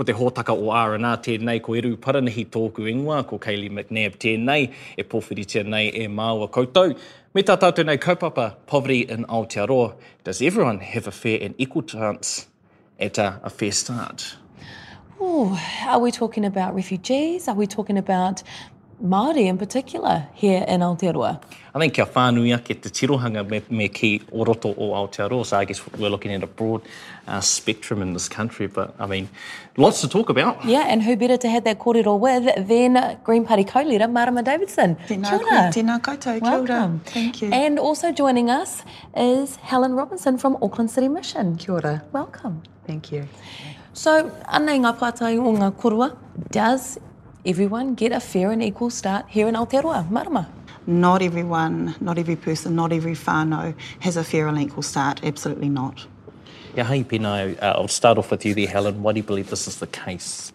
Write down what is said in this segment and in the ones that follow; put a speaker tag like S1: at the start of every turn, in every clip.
S1: ko te hōtaka o R&R tēnei, ko Eru Paranahi tōku ingoa, ko Kayleigh McNabb tēnei, e pōwhiri tēnei e māua koutou. Me tā tātou nei kaupapa, poverty in Aotearoa. Does everyone have a fair and equal chance at a, a fair start?
S2: Oh, are we talking about refugees? Are we talking about Māori in particular here in Aotearoa?
S1: I think kia whānuia ke te tirohanga me, me ki o roto o Aotearoa, so I guess we're looking at a broad uh, spectrum in this country, but I mean, lots to talk about.
S2: Yeah, and who better to have that kōrero with than Green Party co-leader Marama Davidson.
S3: Tēnā,
S2: Kia
S3: tēnā koutou, kia ora.
S2: Welcome.
S3: Thank you.
S2: And also joining us is Helen Robinson from Auckland City Mission.
S4: Kia ora.
S2: Welcome.
S4: Thank you.
S2: So, ana i ngā pātai o ngā korua, does everyone get a fair and equal start here in Aotearoa? Marama.
S3: Not everyone, not every person, not every whānau has a fair and equal start. Absolutely not.
S1: Yeah, hei pina, uh, I'll start off with you there, Helen. Why do you believe this is the case?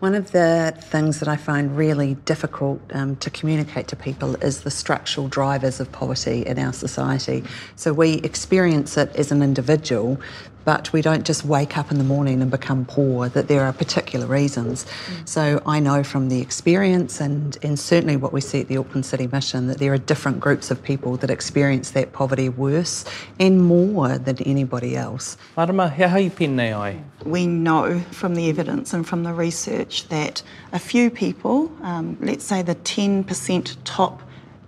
S4: One of the things that I find really difficult um, to communicate to people is the structural drivers of poverty in our society. So we experience it as an individual, but we don't just wake up in the morning and become poor, that there are particular reasons. So I know from the experience and, and certainly what we see at the Auckland City Mission that there are different groups of people that experience that poverty worse and more than anybody else.
S1: Marama, he hei pēnei ai?
S3: We know from the evidence and from the research that a few people, um, let's say the 10% top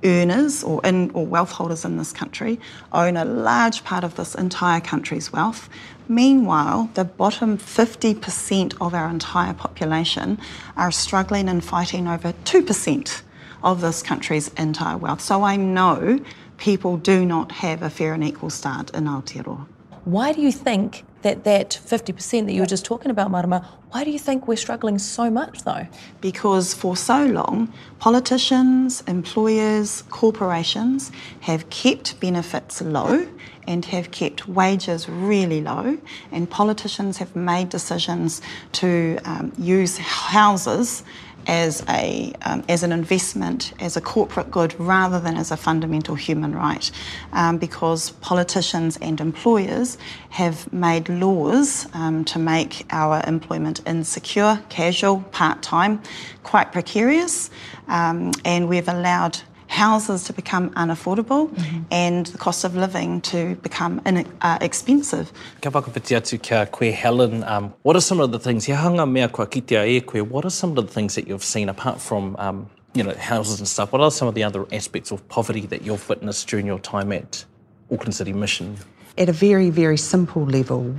S3: earners or, in, or wealth holders in this country, own a large part of this entire country's wealth. Meanwhile, the bottom 50% of our entire population are struggling and fighting over 2% of this country's entire wealth. So I know people do not have a fair and equal start in Aotearoa.
S2: Why do you think that that 50% that you were just talking about, Marama, why do you think we're struggling so much though?
S3: because for so long, politicians, employers, corporations have kept benefits low and have kept wages really low, and politicians have made decisions to um, use houses as a um, as an investment, as a corporate good, rather than as a fundamental human right, um, because politicians and employers have made laws um, to make our employment insecure, casual, part time, quite precarious, um, and we've allowed houses to become unaffordable and the cost of living to become in, uh, expensive.
S1: Ka whakapiti atu kia koe Helen, um, what are some of the things, he hanga mea kua kitea e koe, what are some of the things that you've seen apart from um, you know, houses and stuff, what are some of the other aspects of poverty that you've witnessed during your time at Auckland City Mission?
S4: At a very, very simple level,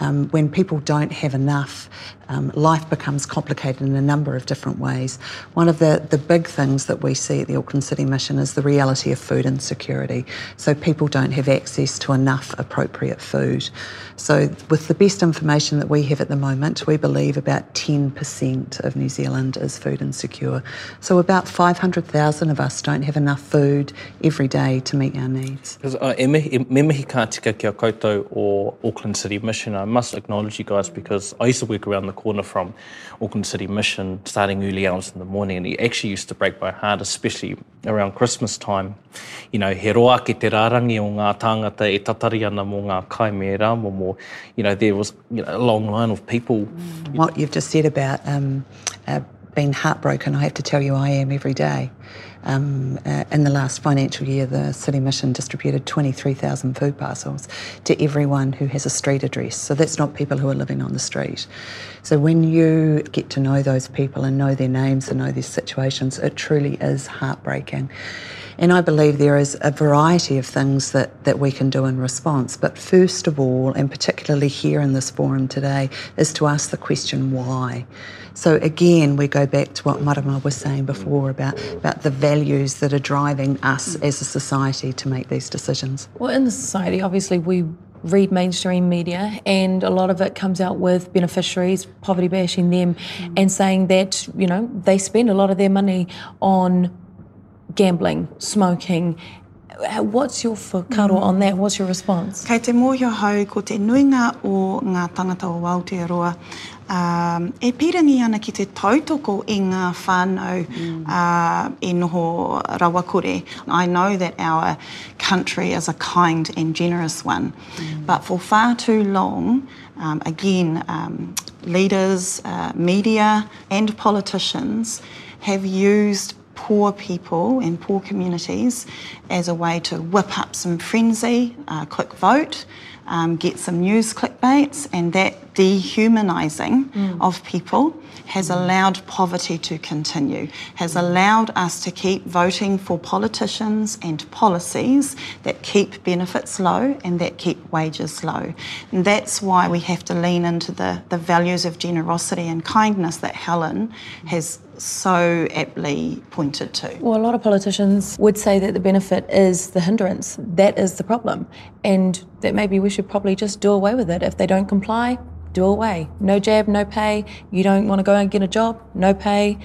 S4: um, when people don't have enough, um, life becomes complicated in a number of different ways. One of the, the big things that we see at the Auckland City Mission is the reality of food insecurity. So people don't have access to enough appropriate food. So, with the best information that we have at the moment, we believe about 10% of New Zealand is food insecure. So, about 500,000 of us don't have enough food every day to meet our needs.
S1: Because uh, e, me mihi ka tika kia koutou o Auckland City Mission, I must acknowledge you guys because I used to work around the corner from Auckland City Mission starting early hours in the morning and it actually used to break my heart, especially around Christmas time. You know, he roa ki te rārangi o ngā tāngata e tatari ana mō ngā kaimera, mo mō, you know, there was you know, a long line of people.
S4: What you've just said about um, uh, being heartbroken, I have to tell you, I am every day. Um, uh, in the last financial year, the City Mission distributed 23,000 food parcels to everyone who has a street address. So that's not people who are living on the street. So when you get to know those people and know their names and know their situations, it truly is heartbreaking. And I believe there is a variety of things that, that we can do in response. But first of all, and particularly here in this forum today, is to ask the question why. So again, we go back to what Marama was saying before about, about the values that are driving us as a society to make these decisions.
S2: Well, in the society, obviously, we read mainstream media, and a lot of it comes out with beneficiaries poverty bashing them and saying that, you know, they spend a lot of their money on gambling, smoking. Uh, What's your whakaro on that? What's your response?
S3: Kei te mōhio hau ko te nuinga o ngā tangata o Aotearoa, um, e pirangi ana ki te tautoko i ngā whānau mm. uh, e noho rawakore. I know that our country is a kind and generous one, mm. but for far too long, um, again, um, leaders, uh, media and politicians have used poor people and poor communities as a way to whip up some frenzy, uh, quick vote, um, get some news clickbaits, and that dehumanising of people has allowed poverty to continue, has allowed us to keep voting for politicians and policies that keep benefits low and that keep wages low. And that's why we have to lean into the, the values of generosity and kindness that Helen has so aptly pointed to.
S2: Well, a lot of politicians would say that the benefit is the hindrance. That is the problem. And that maybe we should probably just do away with it. If they don't comply, do away. No jab, no pay. You don't want to go and get a job, no pay.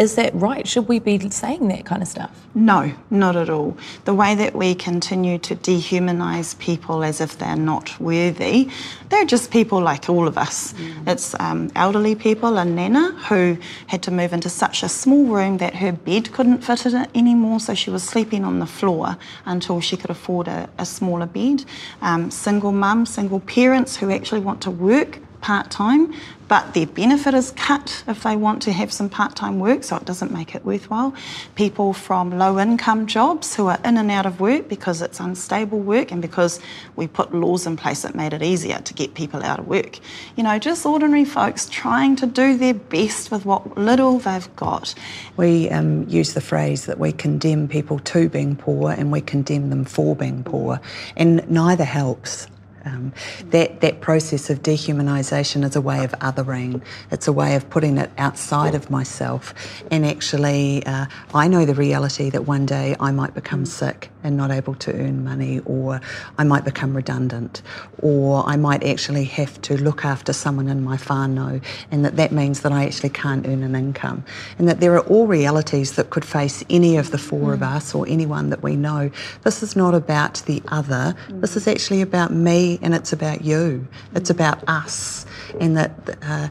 S2: Is that right? Should we be saying that kind of stuff?
S3: No, not at all. The way that we continue to dehumanise people as if they're not worthy, they're just people like all of us. It's um, elderly people, a nana who had to move into such a small room that her bed couldn't fit in it anymore, so she was sleeping on the floor until she could afford a, a smaller bed. Um, single mum, single parents who actually want to work part time, but their benefit is cut if they want to have some part time work, so it doesn't make it worthwhile. People from low income jobs who are in and out of work because it's unstable work and because we put laws in place that made it easier to get people out of work. You know, just ordinary folks trying to do their best with what little they've got.
S4: We um, use the phrase that we condemn people to being poor and we condemn them for being poor, and neither helps. Um, that that process of dehumanisation is a way of othering. It's a way of putting it outside of myself, and actually, uh, I know the reality that one day I might become sick and not able to earn money, or I might become redundant, or I might actually have to look after someone in my whānau, and that that means that I actually can't earn an income, and that there are all realities that could face any of the four of us or anyone that we know. This is not about the other. This is actually about me, and it's about you. It's about us, and that uh,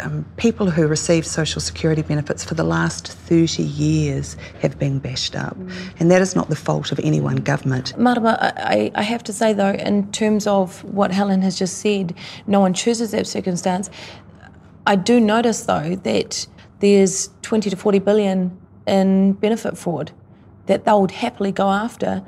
S4: um, people who receive social security benefits for the last 30 years have been bashed up, and that is not the fault of any one government.
S2: Marama, I, I have to say though, in terms of what Helen has just said, no one chooses that circumstance. I do notice though that there's 20 to 40 billion in benefit fraud that they would happily go after,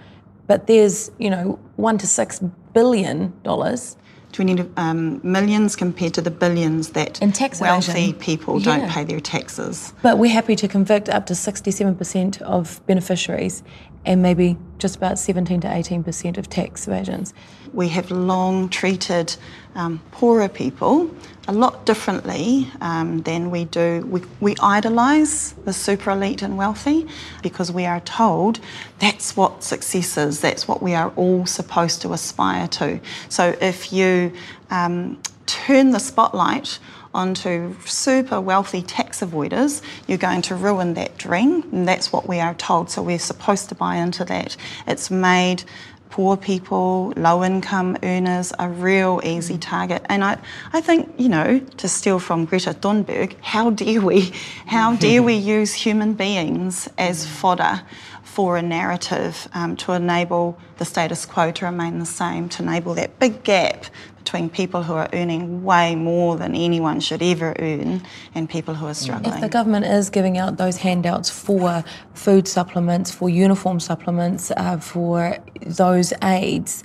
S2: but there's, you know, one to six billion dollars
S3: 20 um, millions compared to the billions that
S2: In tax
S3: wealthy
S2: evasion.
S3: people
S2: Yeah.
S3: don't pay their taxes.
S2: But we're happy to convict up to 67% of beneficiaries and maybe just about 17 to 18% of tax evasions.
S3: We have long treated um, poorer people a lot differently um, than we do. We, we idolise the super elite and wealthy because we are told that's what success is, that's what we are all supposed to aspire to. So if you um, turn the spotlight onto super wealthy tax avoiders, you're going to ruin that dream, and that's what we are told. So we're supposed to buy into that. It's made poor people, low income earners a real easy mm. target. And I, I think, you know, to steal from Greta Thunberg, how dare we, how dare we use human beings as fodder for a narrative um, to enable the status quo to remain the same, to enable that big gap between people who are earning way more than anyone should ever earn and people who are struggling.
S2: If the government is giving out those handouts for food supplements, for uniform supplements, uh, for those aids,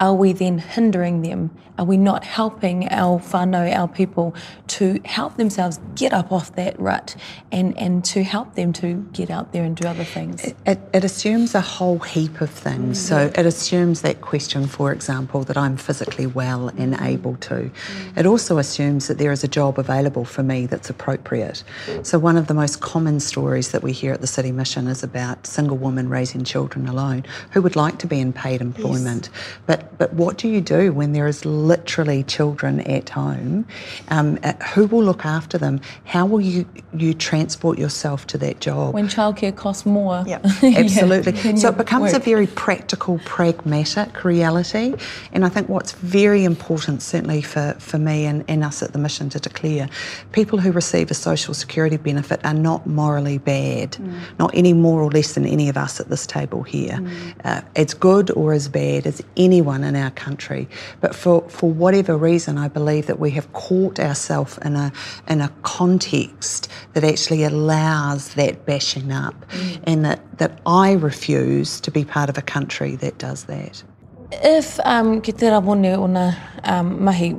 S2: are we then hindering them? Are we not helping our whānau, our people, to help themselves get up off that rut and, and to help them to get out there and do other things?
S4: It, it assumes a whole heap of things. So it assumes that question, for example, that I'm physically well and able to. Mm. It also assumes that there is a job available for me that's appropriate. So one of the most common stories that we hear at the City Mission is about single women raising children alone who would like to be in paid employment, but But but what do you do when there is literally children at home? Um, uh, who will look after them? How will you you transport yourself to that job?
S2: When childcare costs more.
S3: Yep.
S4: Absolutely.
S2: yeah,
S4: so it becomes
S2: work.
S4: a very practical, pragmatic reality. And I think what's very important, certainly for, for me and, and us at the mission to declare, people who receive a social security benefit are not morally bad, mm. not any more or less than any of us at this table here. Mm. Uh, it's good or as bad as anyone in our country. But for, for whatever reason, I believe that we have caught ourselves in a, in a context that actually allows that bashing up mm. and that, that I refuse to be part of a country that does that.
S2: If, um, ki te rawone ona um, mahi,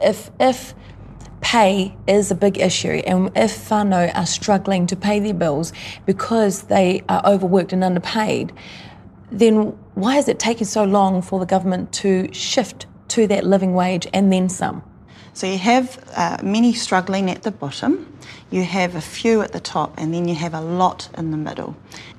S2: if, if pay is a big issue and if whānau are struggling to pay their bills because they are overworked and underpaid, then why is it taking so long for the government to shift to that living wage and then some?
S3: So you have uh, many struggling at the bottom, you have a few at the top, and then you have a lot in the middle.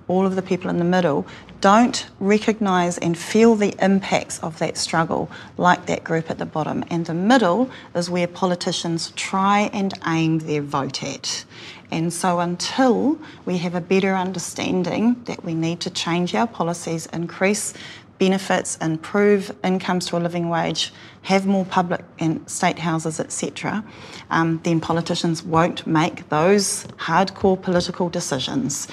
S3: All of the people in the middle don't recognise and feel the impacts of that struggle like that group at the bottom. And the middle is where politicians try and aim their vote at. And so, until we have a better understanding that we need to change our policies, increase benefits, improve incomes to a living wage, have more public and state houses, etc., um, then politicians won't make those hardcore political decisions.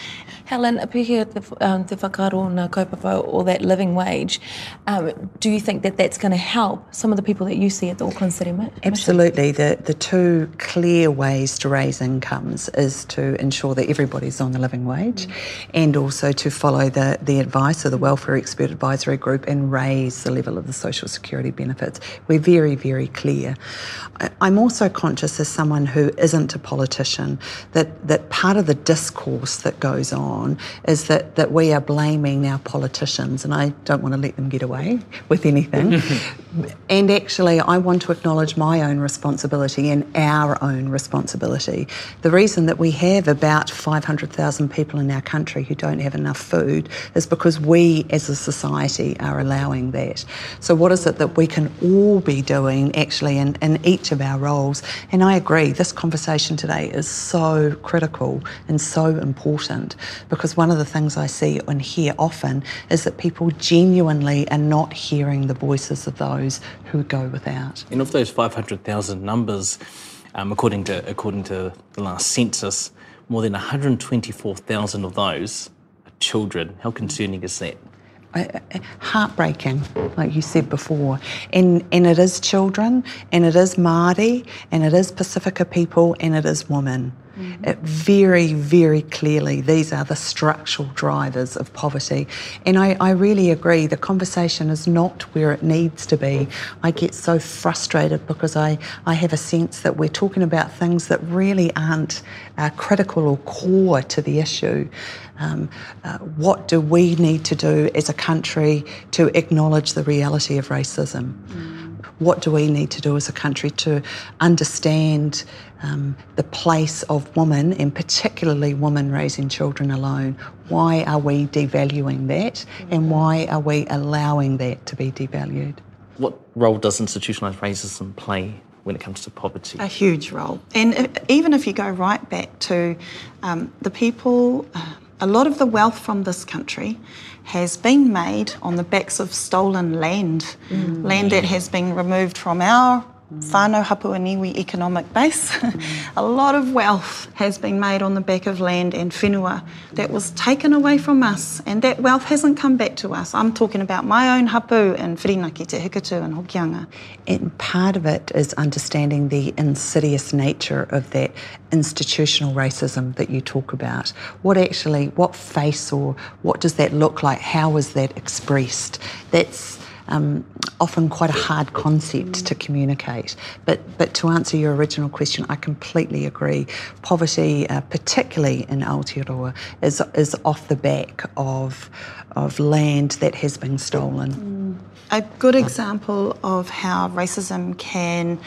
S2: Helen, apihia te, um, te whakaro na kaupapa or that living wage, um, do you think that that's going to help some of the people that you see at the Auckland City Mission?
S4: Absolutely. The, the two clear ways to raise incomes is to ensure that everybody's on the living wage mm. and also to follow the, the advice of the Welfare Expert Advisory Group and raise the level of the social security benefits. We're very, very clear. I'm also conscious as someone who isn't a politician that, that part of the discourse that goes on is that, that we are blaming our politicians, and I don't want to let them get away with anything. and actually, I want to acknowledge my own responsibility and our own responsibility. The reason that we have about 500,000 people in our country who don't have enough food is because we as a society are allowing that. So, what is it that we can all be doing actually in, in each of our roles? And I agree, this conversation today is so critical and so important because one of the things I see and hear often is that people genuinely are not hearing the voices of those who go without.
S1: And of those 500,000 numbers, um, according to according to the last census, more than 124,000 of those are children. How concerning is that?
S4: heartbreaking, like you said before. And, and it is children, and it is Māori, and it is Pacifica people, and it is women. Mm-hmm. Very, very clearly, these are the structural drivers of poverty. And I, I really agree, the conversation is not where it needs to be. I get so frustrated because I, I have a sense that we're talking about things that really aren't uh, critical or core to the issue. Um, uh, what do we need to do as a country to acknowledge the reality of racism? Mm. What do we need to do as a country to understand um, the place of women, and particularly women raising children alone? Why are we devaluing that, and why are we allowing that to be devalued?
S1: What role does institutionalised racism play when it comes to poverty?
S3: A huge role. And even if you go right back to um, the people, uh, a lot of the wealth from this country has been made on the backs of stolen land, mm. land that has been removed from our whānau Hapuaniwi economic base. a lot of wealth has been made on the back of land and whenua that was taken away from us, and that wealth hasn't come back to us. I'm talking about my own hapu in Whirinaki, Te Hikatu and Hokianga.
S4: And part of it is understanding the insidious nature of that institutional racism that you talk about. What actually, what face or what does that look like? How is that expressed? That's um, often quite a hard concept to communicate. But, but to answer your original question, I completely agree. Poverty, uh, particularly in Aotearoa, is, is off the back of, of land that has been stolen.
S3: A good example of how racism can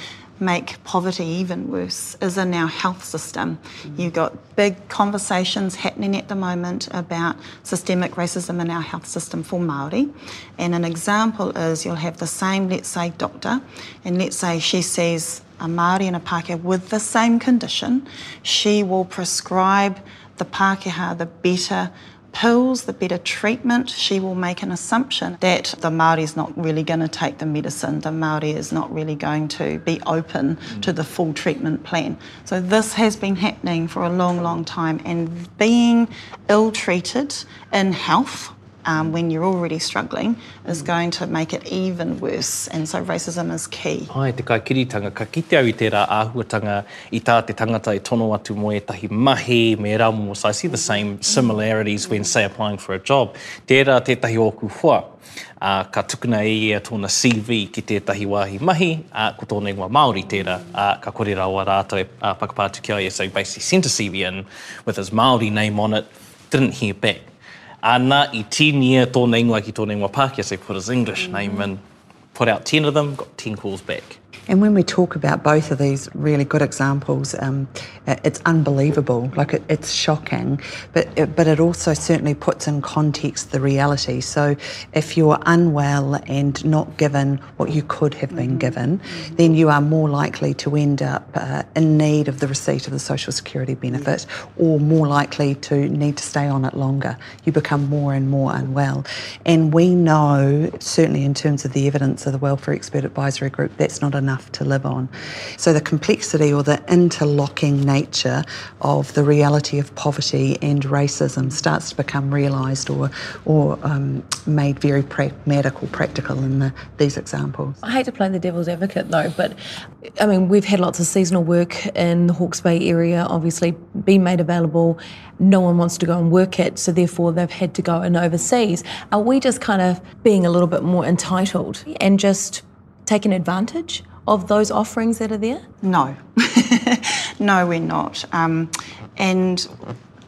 S3: make poverty even worse is in our health system. Mm-hmm. You've got big conversations happening at the moment about systemic racism in our health system for Māori. And an example is you'll have the same, let's say, doctor, and let's say she sees a Māori and a Pākehā with the same condition, she will prescribe the Pākehā the better pills, the better treatment, she will make an assumption that the Māori is not really going to take the medicine, the Māori is not really going to be open mm. to the full treatment plan. So this has been happening for a long, long time and being ill treated in health um, when you're already struggling is going to make it even worse. And so racism is key.
S1: Ai, te kaikiritanga, ka kite au i tērā āhuatanga i tā te tangata i tono atu mo etahi mahi, me ramo. So I see the same similarities when, say, applying for a job. Tērā tētahi oku hua. Uh, ka tukuna e ia tōna CV ki tētahi wāhi mahi, uh, ko tōna ingoa Māori tērā, uh, ka kore rawa rātou e uh, pakapātu ki aia. So basically sent a CV in with his Māori name on it, didn't hear back. Ana i tīnia tōna ingoa ki tōna ingoa Pākehā, so put his English mm. name in, put out 10 of them, got 10 calls back.
S4: And when we talk about both of these really good examples, um, it's unbelievable. Like it, it's shocking, but it, but it also certainly puts in context the reality. So if you're unwell and not given what you could have been mm-hmm. given, then you are more likely to end up uh, in need of the receipt of the social security benefit, or more likely to need to stay on it longer. You become more and more unwell, and we know certainly in terms of the evidence of the Welfare Expert Advisory Group, that's not enough enough to live on. So the complexity or the interlocking nature of the reality of poverty and racism starts to become realised or, or um, made very pragmatic or practical in the, these examples.
S2: I hate to play the devil's advocate though, but I mean, we've had lots of seasonal work in the Hawke's Bay area, obviously being made available. No one wants to go and work it, so therefore they've had to go and overseas. Are we just kind of being a little bit more entitled and just taking advantage of those offerings that are there?
S3: No, no, we're not. Um, and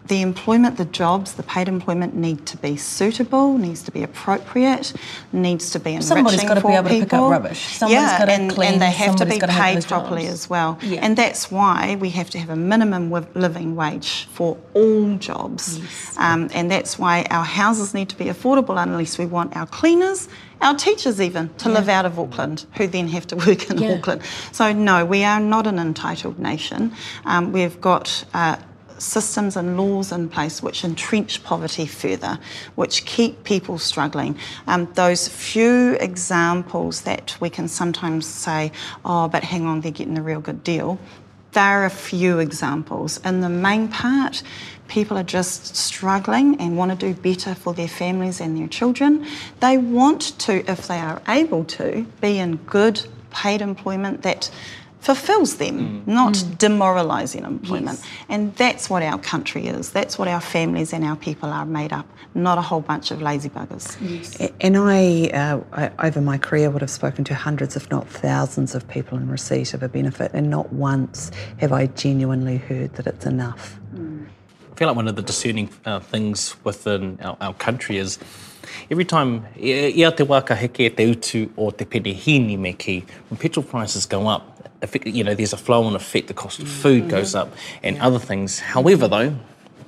S3: the employment, the jobs, the paid employment need to be suitable, needs to be appropriate, needs to be enriching
S2: Somebody's got to be able
S3: people.
S2: to pick up rubbish. Somebody's
S3: yeah,
S2: got to
S3: and,
S2: clean.
S3: and they have to be paid
S2: properly
S3: as well.
S2: Yeah.
S3: And that's why we have to have a minimum living wage for all jobs. Yes. Um, and that's why our houses need to be affordable unless we want our cleaners our teachers even to yeah. live out of Auckland, who then have to work in yeah. Auckland. So no, we are not an entitled nation. Um, we've got uh, systems and laws in place which entrench poverty further, which keep people struggling. Um, those few examples that we can sometimes say, oh, but hang on, they're getting a real good deal. There are a few examples. In the main part, people are just struggling and want to do better for their families and their children. They want to, if they are able to, be in good paid employment that fulfills them, mm. not mm. demoralising employment. Yes. And that's what our country is. That's what our families and our people are made up, not a whole bunch of lazy buggers.
S4: Yes. And I, uh, I, over my career, would have spoken to hundreds, if not thousands, of people in receipt of a benefit, and not once have I genuinely heard that it's enough.
S1: Mm. I feel like one of the discerning uh, things within our, our country is every time, ia te waka heke te utu o te penehini me ki, when petrol prices go up, you know, there's a flow on effect, the cost of food mm-hmm. goes up and yeah. other things. However, though,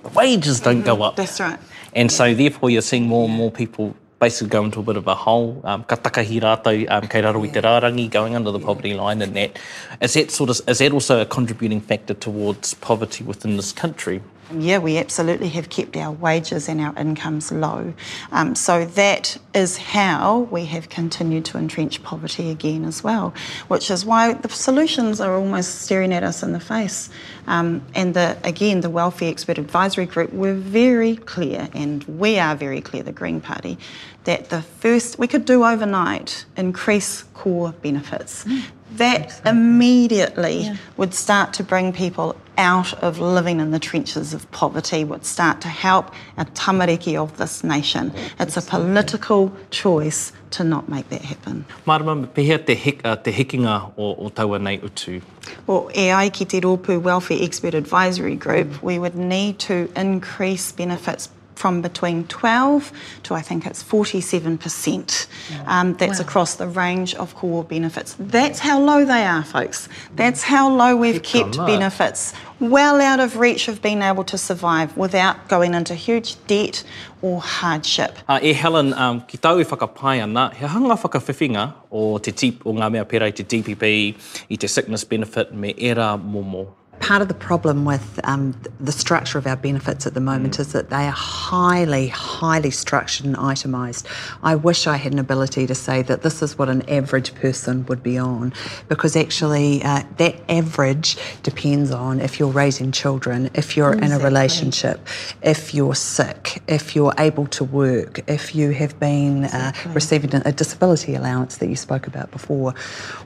S1: the wages don't mm-hmm. go up.
S3: That's right.
S1: And so, therefore, you're seeing more and more people basically go into a bit of a hole. Um, ka takahi rātou, um, kei raro i te rārangi, going under the poverty line and that. Is that, sort of, is that also a contributing factor towards poverty within this country?
S3: Yeah, we absolutely have kept our wages and our incomes low. Um, so that is how we have continued to entrench poverty again as well, which is why the solutions are almost staring at us in the face. Um, and the, again, the Welfare Expert Advisory Group were very clear, and we are very clear, the Green Party, that the first we could do overnight increase core benefits. Mm that immediately yeah. would start to bring people out of living in the trenches of poverty, would start to help a tamariki of this nation. It's a political choice to not make that happen.
S1: Marama, pehea te, hik, uh, te hikinga o, o taua nei utu?
S3: Well, e ai ki te Rōpū Welfare Expert Advisory Group, we would need to increase benefits from between 12 to I think it's 47%. Um, that's across the range of core benefits. That's how low they are, folks. That's how low we've kept
S1: on that.
S3: benefits well out of reach of being able to survive without going into huge debt or hardship.
S1: Uh, e Helen, um, ki tau e whakapai ana, he hanga whakawhiwhinga o, te tip, o ngā mea pera i te DPP, i te sickness benefit, me era momo.
S4: Part of the problem with um, the structure of our benefits at the moment is that they are highly, highly structured and itemised. I wish I had an ability to say that this is what an average person would be on, because actually uh, that average depends on if you're raising children, if you're in a relationship, if you're sick, if you're able to work, if you have been uh, receiving a disability allowance that you spoke about before.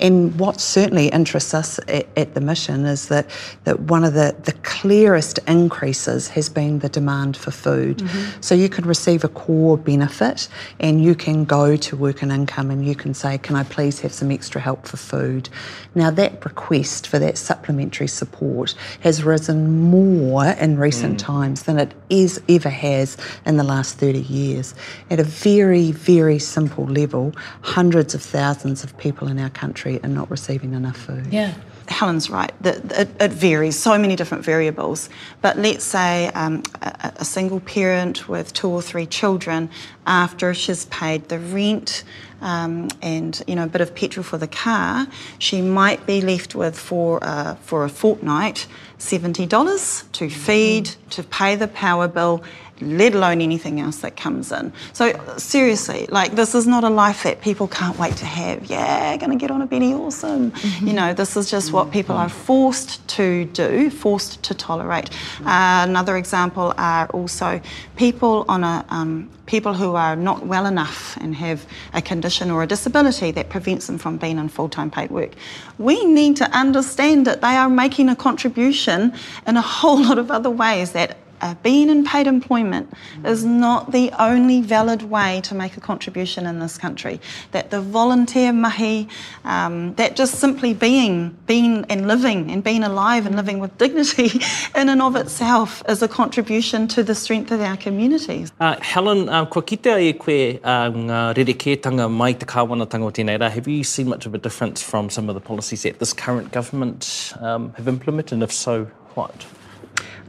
S4: And what certainly interests us at, at the mission is that, that one of the, the clearest increases has been the demand for food. Mm-hmm. So you can receive a core benefit and you can go to work and income and you can say, Can I please have some extra help for food? Now, that request for that supplementary support has risen more in recent mm. times than it is ever has in the last 30 years. At a very, very simple level, hundreds of thousands of people in our country are not receiving enough food.
S2: Yeah.
S3: Helen's right. that It, it varies, so many different variables. But let's say um, a, a single parent with two or three children, after she's paid the rent um, and you know a bit of petrol for the car, she might be left with for uh, for a fortnight seventy dollars to feed, to pay the power bill, let alone anything else that comes in. So seriously, like this is not a life that people can't wait to have. Yeah, gonna get on a Benny Awesome. You know, this is just what people are forced to do, forced to tolerate. Uh, another example are also people on a um, people who are not well enough and have a condition or a disability that prevents them from being in full-time paid work. We need to understand that they are making a contribution in a whole lot of other ways that uh, being in paid employment is not the only valid way to make a contribution in this country. That the volunteer mahi, um, that just simply being, being and living and being alive and living with dignity in and of itself is a contribution to the strength of our communities.
S1: Uh, Helen, um, kua kitea e koe um, ngā rerekētanga mai te kāwanatanga o tēnei rā, have you seen much of a difference from some of the policies that this current government um, have implemented, and if so, what?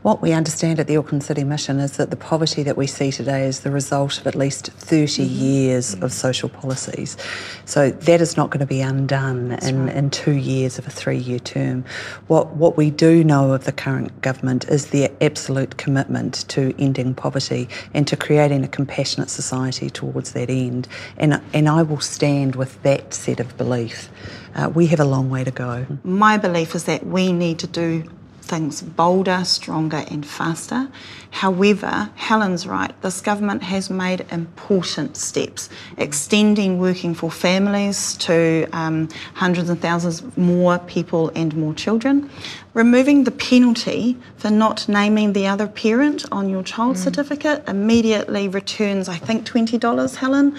S4: What we understand at the Auckland City Mission is that the poverty that we see today is the result of at least 30 years of social policies. So that is not going to be undone in, in two years of a three year term. What, what we do know of the current government is their absolute commitment to ending poverty and to creating a compassionate society towards that end. And, and I will stand with that set of belief. Uh, we have a long way to go.
S3: My belief is that we need to do things bolder, stronger, and faster. However, Helen's right, this government has made important steps, extending working for families to um, hundreds and thousands more people and more children, removing the penalty for not naming the other parent on your child certificate immediately returns, I think, $20, Helen.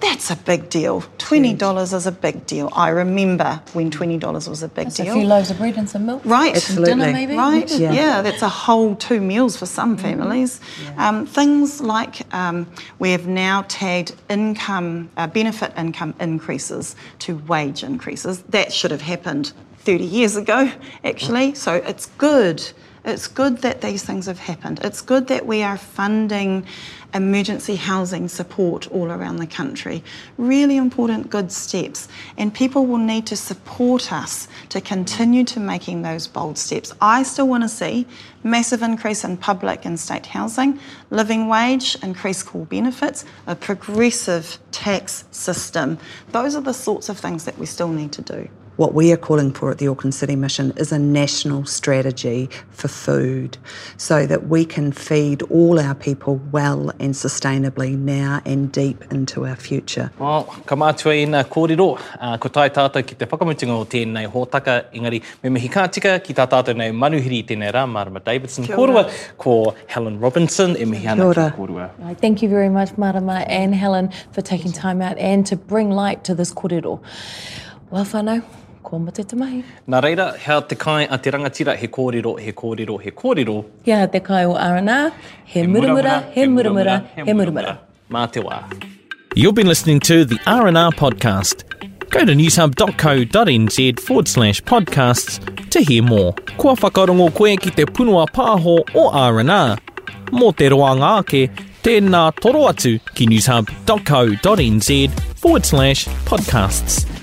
S3: That's a big deal. $20 is a big deal. I remember when $20 was a big
S2: That's
S3: deal.
S2: a few loaves of bread and some milk.
S3: Right.
S2: Some dinner,
S4: Absolutely.
S2: maybe.
S3: Right,
S4: Yeah.
S3: yeah. that's a whole two meals for some families. Um, things like um, we have now tagged income, uh, benefit income increases to wage increases. That should have happened 30 years ago, actually. Mm. So it's good. It's good that these things have happened. It's good that we are funding emergency housing support all around the country. Really important, good steps. And people will need to support us to continue to making those bold steps. I still want to see massive increase in public and state housing, living wage, increased core benefits, a progressive tax system. Those are the sorts of things that we still need to do.
S4: What we are calling for at the Auckland City Mission is a national strategy for food so that we can feed all our people well and sustainably now and deep into our future.
S1: Well, ka mātua i nā kōrero, uh, ko tai tātou ki te whakamutinga o tēnei hōtaka, engari me mihi kātika ki tā tātou nei manuhiri i tēnei rā, Marama Davidson.
S3: Kia ora.
S1: Kōrua ko Helen Robinson, e mihi ana ki kōrua.
S2: Thank you very much, Marama and Helen, for taking time out and to bring light to this kōrero. Well, whānau, Ko mate te mahi.
S5: Nā reira, hea te kai a te rangatira, he kōrero, he kōrero, he kōrero.
S2: Kia te kai o R&R, he muramura, he muramura, he muramura.
S5: Mā te wā.
S1: You've been listening to the R&R podcast. Go to newshub.co.nz forward slash podcasts to hear more. Kua whakarongo koe ki te punua pāho o R&R. Mō te roa ngāke, tēnā toro atu ki newshub.co.nz forward slash podcasts.